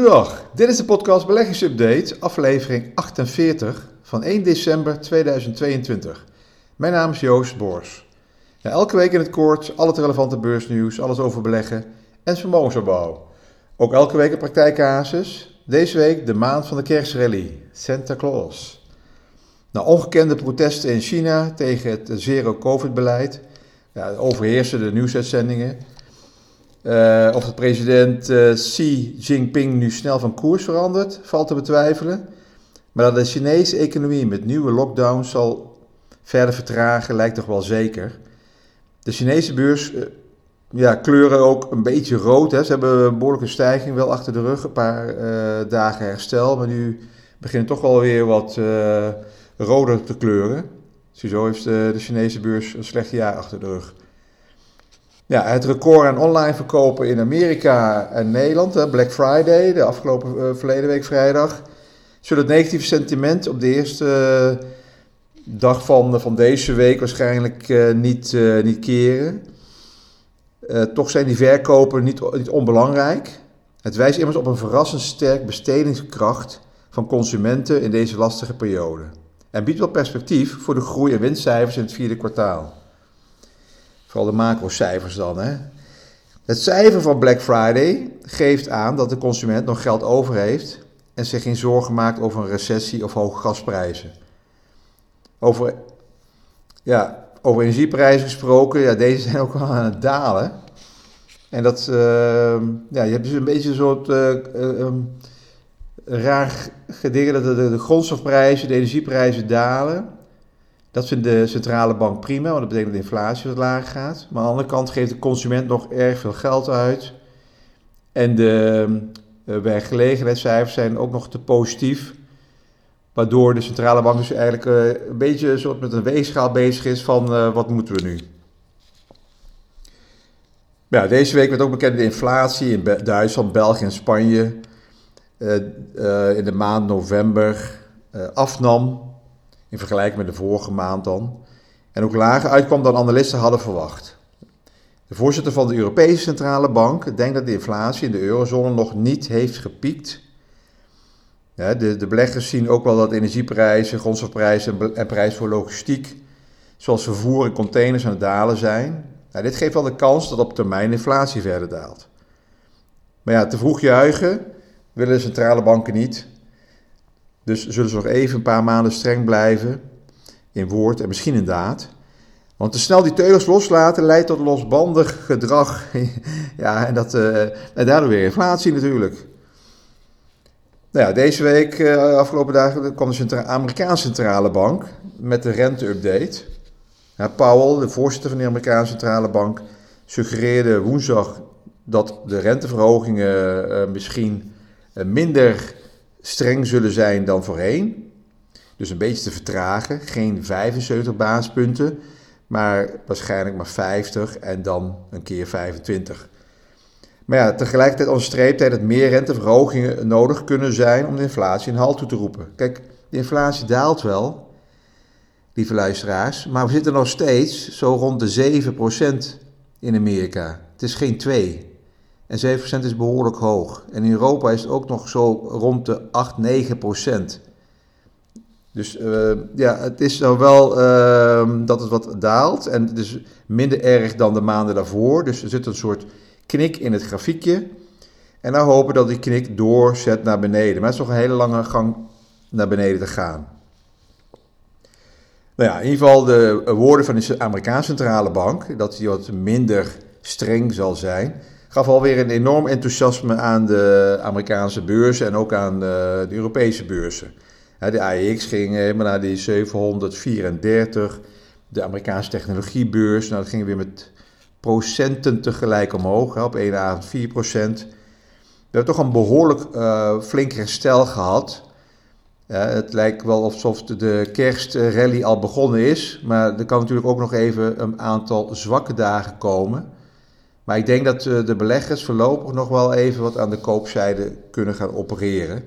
Goedendag, dit is de podcast Beleggingsupdate, aflevering 48 van 1 december 2022. Mijn naam is Joost Boors. elke week in het kort al het relevante beursnieuws, alles over beleggen en vermogensopbouw. Ook elke week een praktijkcasus. Deze week de maand van de kerstrally, Santa Claus. Na ongekende protesten in China tegen het zero-covid-beleid ja, overheersen de nieuwsuitzendingen. Uh, of de president uh, Xi Jinping nu snel van koers verandert, valt te betwijfelen. Maar dat de Chinese economie met nieuwe lockdowns zal verder vertragen, lijkt toch wel zeker. De Chinese beurs uh, ja, kleuren ook een beetje rood. Hè. Ze hebben een behoorlijke stijging wel achter de rug, een paar dagen herstel. Maar nu beginnen toch wel weer wat roder te kleuren. Ziezo heeft de Chinese beurs een slecht jaar achter de rug. Ja, het record aan online verkopen in Amerika en Nederland, Black Friday, de afgelopen uh, verleden week vrijdag, zullen het negatieve sentiment op de eerste uh, dag van, van deze week waarschijnlijk niet, niet keren. toch zijn die verkopen niet, niet onbelangrijk. Het wijst immers op een verrassend sterk bestedingskracht van consumenten in deze lastige periode. En biedt wel perspectief voor de groei- en winstcijfers in het vierde kwartaal. Vooral de macrocijfers dan. Hè. Het cijfer van Black Friday geeft aan dat de consument nog geld over heeft en zich geen zorgen maakt over een recessie of hoge gasprijzen. Over, ja, over energieprijzen gesproken, ja, deze zijn ook wel aan het dalen. En dat, uh, ja, je hebt dus een beetje een soort uh, uh, raar gedingen dat de, de grondstofprijzen, de energieprijzen dalen. Dat vindt de centrale bank prima, want dat betekent dat de inflatie wat lager gaat. Maar aan de andere kant geeft de consument nog erg veel geld uit. En de uh, werkgelegenheidscijfers zijn ook nog te positief. Waardoor de centrale bank dus eigenlijk uh, een beetje soort met een weegschaal bezig is van uh, wat moeten we nu. Ja, deze week werd ook bekend de inflatie in Duitsland, België en Spanje in de maand november afnam in vergelijking met de vorige maand dan. En ook lager uitkwam dan analisten hadden verwacht. De voorzitter van de Europese Centrale Bank denkt dat de inflatie in de eurozone nog niet heeft gepiekt. De, beleggers zien ook wel dat energieprijzen, grondstofprijzen en, en prijs voor logistiek, zoals vervoer en containers, aan het dalen zijn. Nou, dit geeft wel de kans dat op termijn inflatie verder daalt. Maar ja, te vroeg juichen willen de centrale banken niet. Dus zullen ze nog even een paar maanden streng blijven in woord en misschien in daad. Want te snel die teugels loslaten leidt tot losbandig gedrag. ja, en, dat, uh, en daardoor weer inflatie natuurlijk. Nou ja, deze week, uh, afgelopen dagen, kwam de Amerikaanse Centrale Bank met de rente-update. Ja, Powell, de voorzitter van de Amerikaanse Centrale Bank, suggereerde woensdag dat de renteverhogingen uh, misschien minder streng zullen zijn dan voorheen. Dus een beetje te vertragen. Geen 75 basispunten, maar waarschijnlijk maar 50 en dan een keer 25. Maar ja, tegelijkertijd onderstreept hij dat meer renteverhogingen nodig kunnen zijn om de inflatie een halt toe te roepen. Kijk, de inflatie daalt wel, lieve luisteraars, maar we zitten nog steeds zo rond de 7% in Amerika. Het is geen 2. En 7% is behoorlijk hoog. En in Europa is het ook nog zo rond de 8, 9%. Dus uh, ja, het is nou wel uh, dat het wat daalt. En het is minder erg dan de maanden daarvoor. Dus er zit een soort knik in het grafiekje. En nou hopen dat die knik doorzet naar beneden. Maar het is nog een hele lange gang naar beneden te gaan. Nou ja, in ieder geval de woorden van de Amerikaanse centrale bank, dat die wat minder streng zal zijn, gaf alweer een enorm enthousiasme aan de Amerikaanse beurzen en ook aan de, de Europese beurzen. De AEX ging helemaal naar die 734. De Amerikaanse technologiebeurs, nou, dat ging weer met procenten tegelijk omhoog. Op één avond 4 procent. We hebben toch een behoorlijk uh, flink herstel gehad. het lijkt wel alsof de kerstrally al begonnen is. Maar er kan natuurlijk ook nog even een aantal zwakke dagen komen. Maar ik denk dat eh, de beleggers voorlopig nog wel even wat aan de koopzijde kunnen gaan opereren.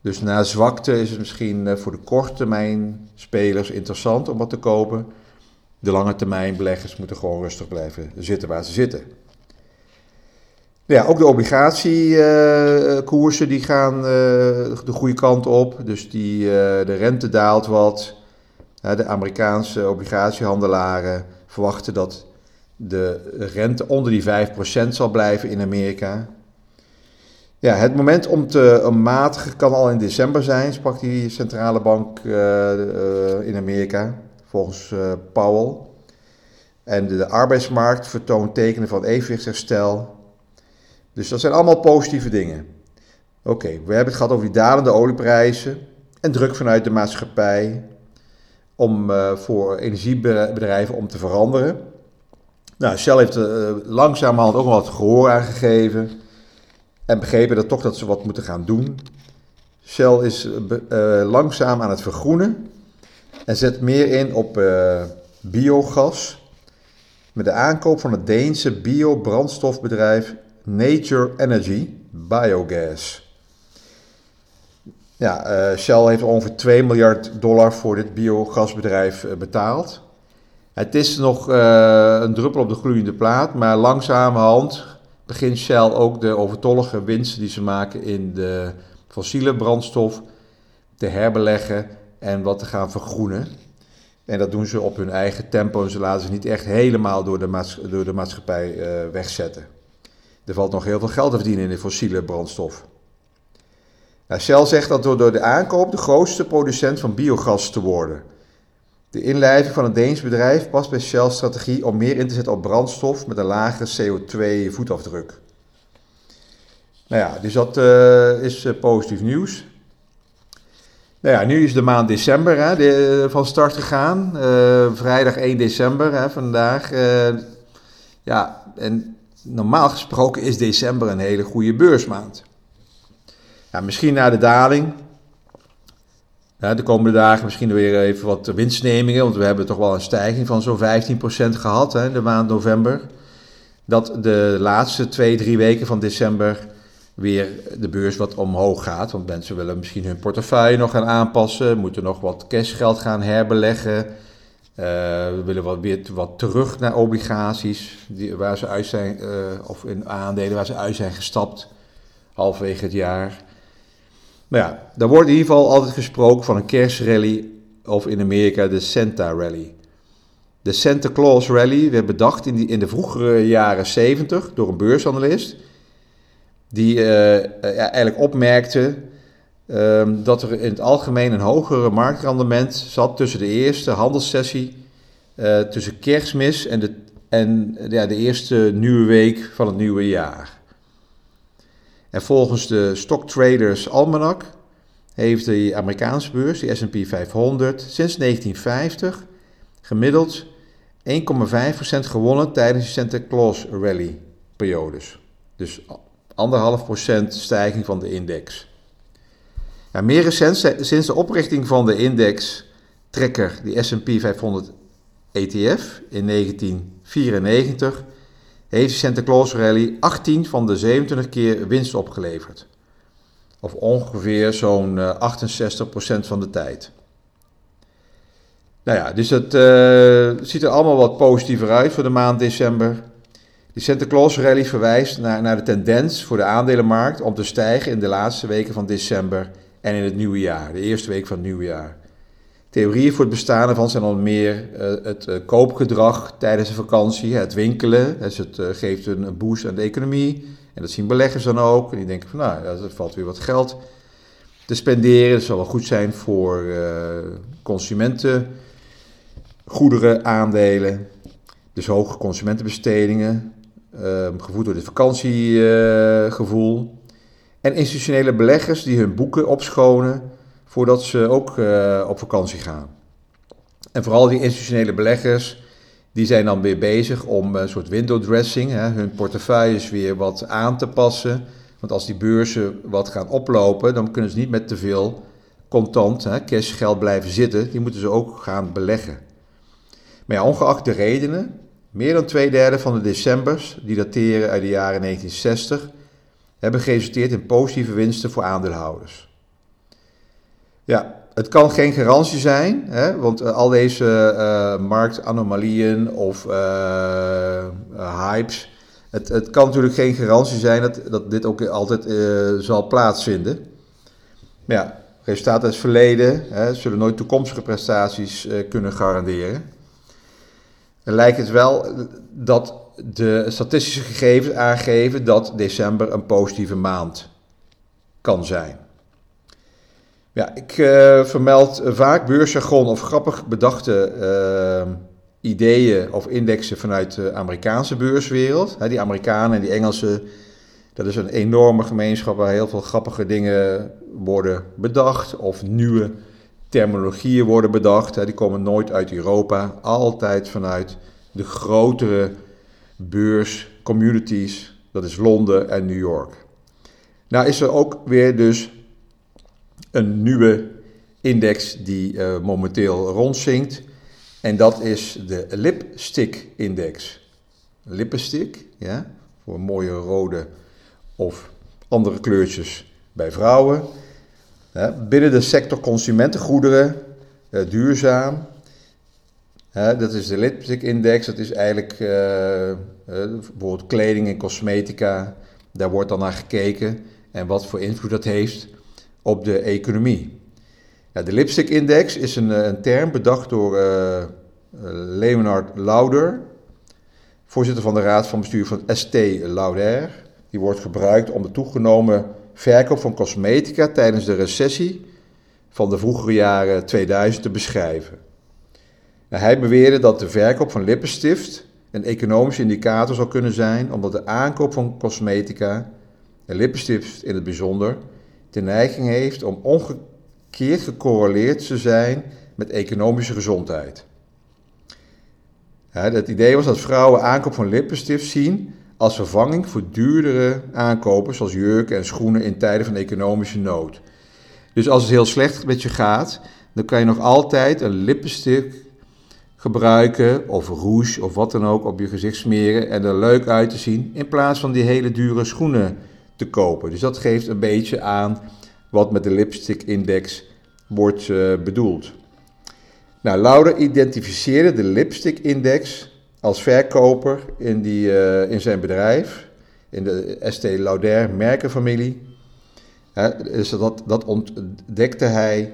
Dus na zwakte is het misschien eh, voor de korte termijn spelers interessant om wat te kopen. De lange termijn beleggers moeten gewoon rustig blijven zitten waar ze zitten. Ja, ook de obligatiekoersen die gaan de goede kant op. Dus die, de rente daalt wat. De Amerikaanse obligatiehandelaren verwachten dat de rente onder die 5% zal blijven in Amerika. Ja, het moment om te matigen kan al in december zijn, sprak die centrale bank in Amerika, volgens Powell. En de, arbeidsmarkt vertoont tekenen van evenwichtsherstel. Dus dat zijn allemaal positieve dingen. Oké, we hebben het gehad over die dalende olieprijzen en druk vanuit de maatschappij om voor energiebedrijven om te veranderen. Nou, Shell heeft uh, langzamerhand ook wel wat gehoor aangegeven en begrepen dat toch dat ze wat moeten gaan doen. Shell is uh, langzaam aan het vergroenen en zet meer in op biogas met de aankoop van het Deense biobrandstofbedrijf Nature Energy Biogas. Ja, Shell heeft ongeveer 2 miljard dollar voor dit biogasbedrijf betaald. Het is nog uh, een druppel op de gloeiende plaat, maar langzamerhand begint Shell ook de overtollige winsten die ze maken in de fossiele brandstof te herbeleggen en wat te gaan vergroenen. En dat doen ze op hun eigen tempo en ze laten zich niet echt helemaal door de, door de maatschappij uh, wegzetten. Er valt nog heel veel geld te verdienen in de fossiele brandstof. Nou, Shell zegt dat door de aankoop de grootste producent van biogas te worden. De inlijving van een Deens bedrijf past bij Shell's strategie om meer in te zetten op brandstof met een lagere CO2-voetafdruk. Nou ja, dus dat uh, is uh, positief nieuws. Nou ja, nu is de maand december hè, de, van start gegaan. Vrijdag 1 december, hè, vandaag. Ja, en normaal gesproken is december een hele goede beursmaand. Ja, misschien na de daling. De komende dagen misschien weer even wat winstnemingen. Want we hebben toch wel een stijging van zo'n 15% gehad hè, in de maand november. Dat de laatste twee, drie weken van december weer de beurs wat omhoog gaat. Want mensen willen misschien hun portefeuille nog gaan aanpassen, moeten nog wat cashgeld gaan herbeleggen. Uh, we willen wat, weer wat terug naar obligaties die, waar ze uit zijn, uh, of in aandelen waar ze uit zijn gestapt halverwege het jaar. Nou ja, daar wordt in ieder geval altijd gesproken van een kerstrally of in Amerika de Santa Rally. De Santa Claus Rally werd bedacht in, in de vroegere jaren 70 door een beursanalist die uh, eigenlijk opmerkte um, dat er in het algemeen een hogere marktrendement zat tussen de eerste handelssessie, uh, tussen kerstmis en, de, en ja, de eerste nieuwe week van het nieuwe jaar. En volgens de Stock Traders Almanac heeft de Amerikaanse beurs, de S&P 500, sinds 1950 gemiddeld 1,5% gewonnen tijdens de Santa Claus Rally periodes. Dus anderhalf procent stijging van de index. Ja, meer recent, sinds de oprichting van de indextrekker, die S&P 500 ETF in 1994, heeft de Santa Claus Rally 18 van de 27 keer winst opgeleverd. Of ongeveer zo'n 68% eh, van de tijd. Nou ja, dus het uh, ziet er allemaal wat positiever uit voor de maand december. De Santa Claus rally verwijst naar, naar de tendens voor de aandelenmarkt om te stijgen in de laatste weken van december en in het nieuwe jaar, de eerste week van het nieuwe jaar. Theorieën voor het bestaan ervan zijn onder meer uh, het uh, koopgedrag tijdens de vakantie, het winkelen. Dus het uh, geeft een, een, boost aan de economie. En dat zien beleggers dan ook. En die denken van nou, er valt weer wat geld te spenderen. Dat zal wel goed zijn voor consumenten, goederen, aandelen. Dus hoge consumentenbestedingen, Ehm, gevoed door dit vakantiegevoel. en institutionele beleggers die hun boeken opschonen voordat ze ook eh, op vakantie gaan. En vooral die institutionele beleggers, die zijn dan weer bezig om een soort window dressing, hè, hun portefeuilles weer wat aan te passen. Want als die beurzen wat gaan oplopen, dan kunnen ze niet met te veel contant, hè, cashgeld blijven zitten. Die moeten ze ook gaan beleggen. Maar ja, ongeacht de redenen, meer dan twee derde van de decembers, die dateren uit de jaren 1960, hebben geresulteerd in positieve winsten voor aandeelhouders. Ja, het kan geen garantie zijn, hè, want uh, al deze uh, marktanomalieën of uh, hypes Het, het kan natuurlijk geen garantie zijn dat, dat dit ook altijd zal plaatsvinden. Maar ja, resultaten uit het verleden hè, zullen nooit toekomstige prestaties kunnen garanderen. Er lijkt het wel dat de statistische gegevens aangeven dat december een positieve maand kan zijn. Ja, ik uh, vermeld vaak beursjargon of grappig bedachte uh, ideeën of indexen vanuit de Amerikaanse beurswereld. die Amerikanen en die Engelsen, dat is een enorme gemeenschap waar heel veel grappige dingen worden bedacht of nieuwe terminologieën worden bedacht. die komen nooit uit Europa, altijd vanuit de grotere beurscommunities, dat is Londen en New York. Nou is er ook weer dus een nieuwe index die uh, momenteel rondzinkt. En dat is de Lipstick Index. Lipstick, ja, voor mooie rode of andere kleurtjes bij vrouwen. binnen de sector consumentengoederen, uh, duurzaam. dat is de Lipstick Index. Dat is eigenlijk uh, bijvoorbeeld kleding en cosmetica. Daar wordt dan naar gekeken en wat voor invloed dat heeft op de economie. Ja, de Lipstick Index is een, eh, een term bedacht door uh, Leonard Lauder, voorzitter van de raad van bestuur van ST Lauder. Die wordt gebruikt om de toegenomen verkoop van cosmetica tijdens de recessie van de vroegere jaren 2000 te beschrijven. Hij beweerde dat de verkoop van lippenstift een economische indicator zou kunnen zijn, omdat de aankoop van cosmetica, en lippenstift in het bijzonder, de neiging heeft om omgekeerd gecorreleerd te zijn met economische gezondheid. het idee was dat vrouwen aankoop van lippenstift zien als vervanging voor duurdere aankopen zoals jurken en schoenen in tijden van economische nood. Dus als het heel slecht met je gaat, dan kan je nog altijd een lippenstift gebruiken of rouge of wat dan ook op je gezicht smeren en er leuk uit te zien in plaats van die hele dure schoenen te kopen. Dus dat geeft een beetje aan wat met de lipstick index wordt uh, bedoeld. Nou, Lauder identificeerde de lipstick index als verkoper in, die, uh, in zijn bedrijf, in de ST Lauder merkenfamilie. Uh, dus dat, dat ontdekte hij.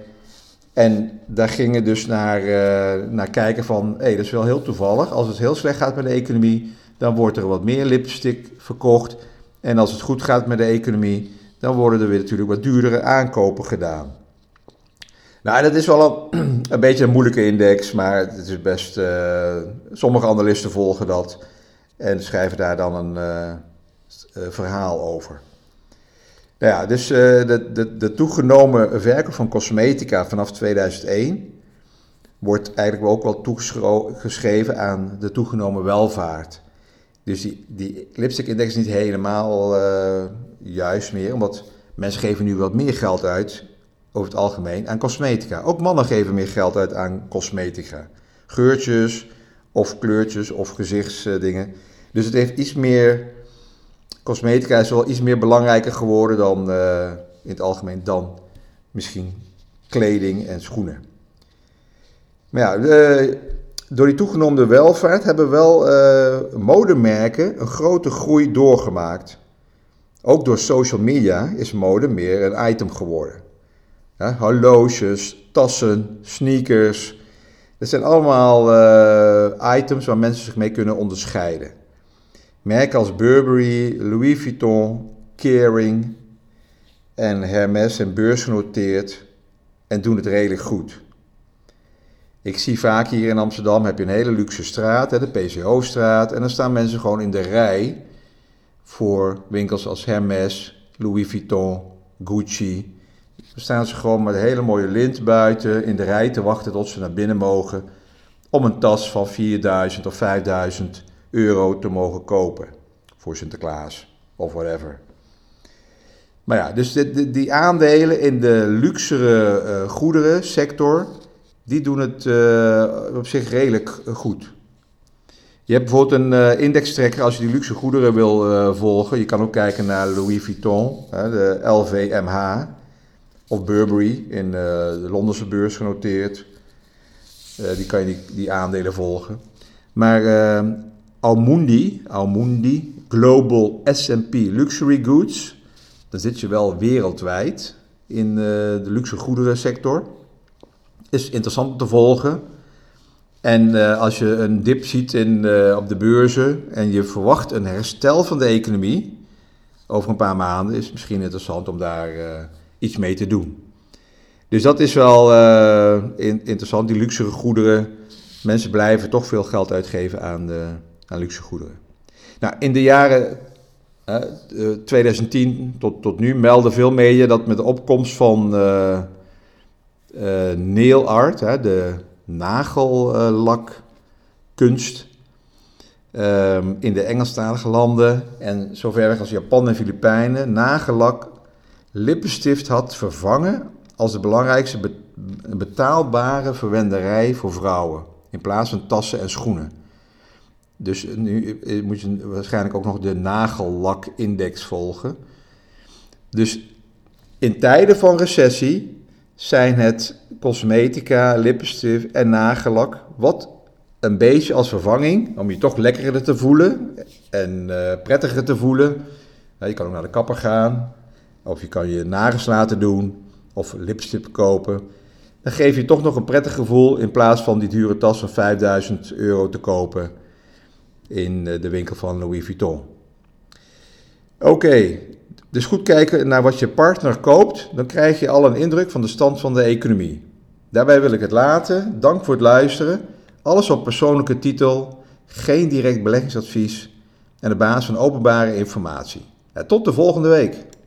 En daar gingen dus naar, uh, naar kijken van, hé, hey, dat is wel heel toevallig. Als het heel slecht gaat met de economie, dan wordt er wat meer lipstick verkocht. En als het goed gaat met de economie, dan worden er weer natuurlijk wat duurdere aankopen gedaan. Nou, dat is wel een, een beetje een moeilijke index, maar het is best. Uh, sommige analisten volgen dat en schrijven daar dan een uh, verhaal over. Nou ja, dus de, de, de toegenomen verkoop van cosmetica vanaf 2001 wordt eigenlijk ook wel toegeschreven aan de toegenomen welvaart. Dus die, die lipstick index is niet helemaal uh, juist meer, omdat mensen geven nu wat meer geld uit, over het algemeen, aan cosmetica. Ook mannen geven meer geld uit aan cosmetica. Geurtjes of kleurtjes of gezichtsdingen. Dus het heeft iets meer, cosmetica is wel iets meer belangrijker geworden dan uh, in het algemeen dan misschien kleding en schoenen. Maar ja, de, door die toegenomen welvaart hebben wel uh, modemerken een grote groei doorgemaakt. Ook door social media is mode meer een item geworden. Ja, horloges, tassen, sneakers. Dat zijn allemaal uh, items waar mensen zich mee kunnen onderscheiden. Merken als Burberry, Louis Vuitton, Kering en Hermes zijn beursgenoteerd en doen het redelijk goed. Ik zie vaak hier in Amsterdam heb je een hele luxe straat, de PCO-straat. En dan staan mensen gewoon in de rij voor winkels als Hermes, Louis Vuitton, Gucci. Dan staan ze gewoon met een hele mooie lint buiten in de rij te wachten tot ze naar binnen mogen. Om een tas van 4000 of 5000 euro te mogen kopen. Voor Sinterklaas of whatever. Maar ja, dus die, aandelen in de luxere uh, goederen sector die doen het uh, op zich redelijk goed. Je hebt bijvoorbeeld een uh, indextrekker als je die luxe goederen wil volgen. Je kan ook kijken naar Louis Vuitton, de LVMH of Burberry in de Londense beurs genoteerd. die kan je die, aandelen volgen. Maar Almundi, Almundi, Global S&P Luxury Goods. Dan zit je wel wereldwijd in de luxe goederensector. Is interessant om te volgen. En uh, als je een dip ziet in, uh, op de beurzen en je verwacht een herstel van de economie over een paar maanden, is het misschien interessant om daar iets mee te doen. Dus dat is wel in, interessant, die luxe goederen. Mensen blijven toch veel geld uitgeven aan, aan luxe goederen. Nou, in de jaren uh, 2010 tot, tot nu melden veel media dat met de opkomst van uh, nail art, hè, de nagellakkunst, ehm, in de Engelstalige landen en zover weg als Japan en Filipijnen, nagellak lippenstift had vervangen als de belangrijkste betaalbare verwenderij voor vrouwen, in plaats van tassen en schoenen. Dus nu moet je waarschijnlijk ook nog de nagellak-index volgen. Dus in tijden van recessie zijn het cosmetica, lippenstift en nagellak wat een beetje als vervanging om je toch lekkerder te voelen en uh, prettiger te voelen. je kan ook naar de kapper gaan of je kan je nagels laten doen of lipstift kopen. Dan geef je toch nog een prettig gevoel in plaats van die dure tas van 5000 euro te kopen in eh, de winkel van Louis Vuitton. Oké, dus goed kijken naar wat je partner koopt, dan krijg je al een indruk van de stand van de economie. Daarbij wil ik het laten. Dank voor het luisteren. Alles op persoonlijke titel, geen direct beleggingsadvies en de basis van openbare informatie. Tot de volgende week.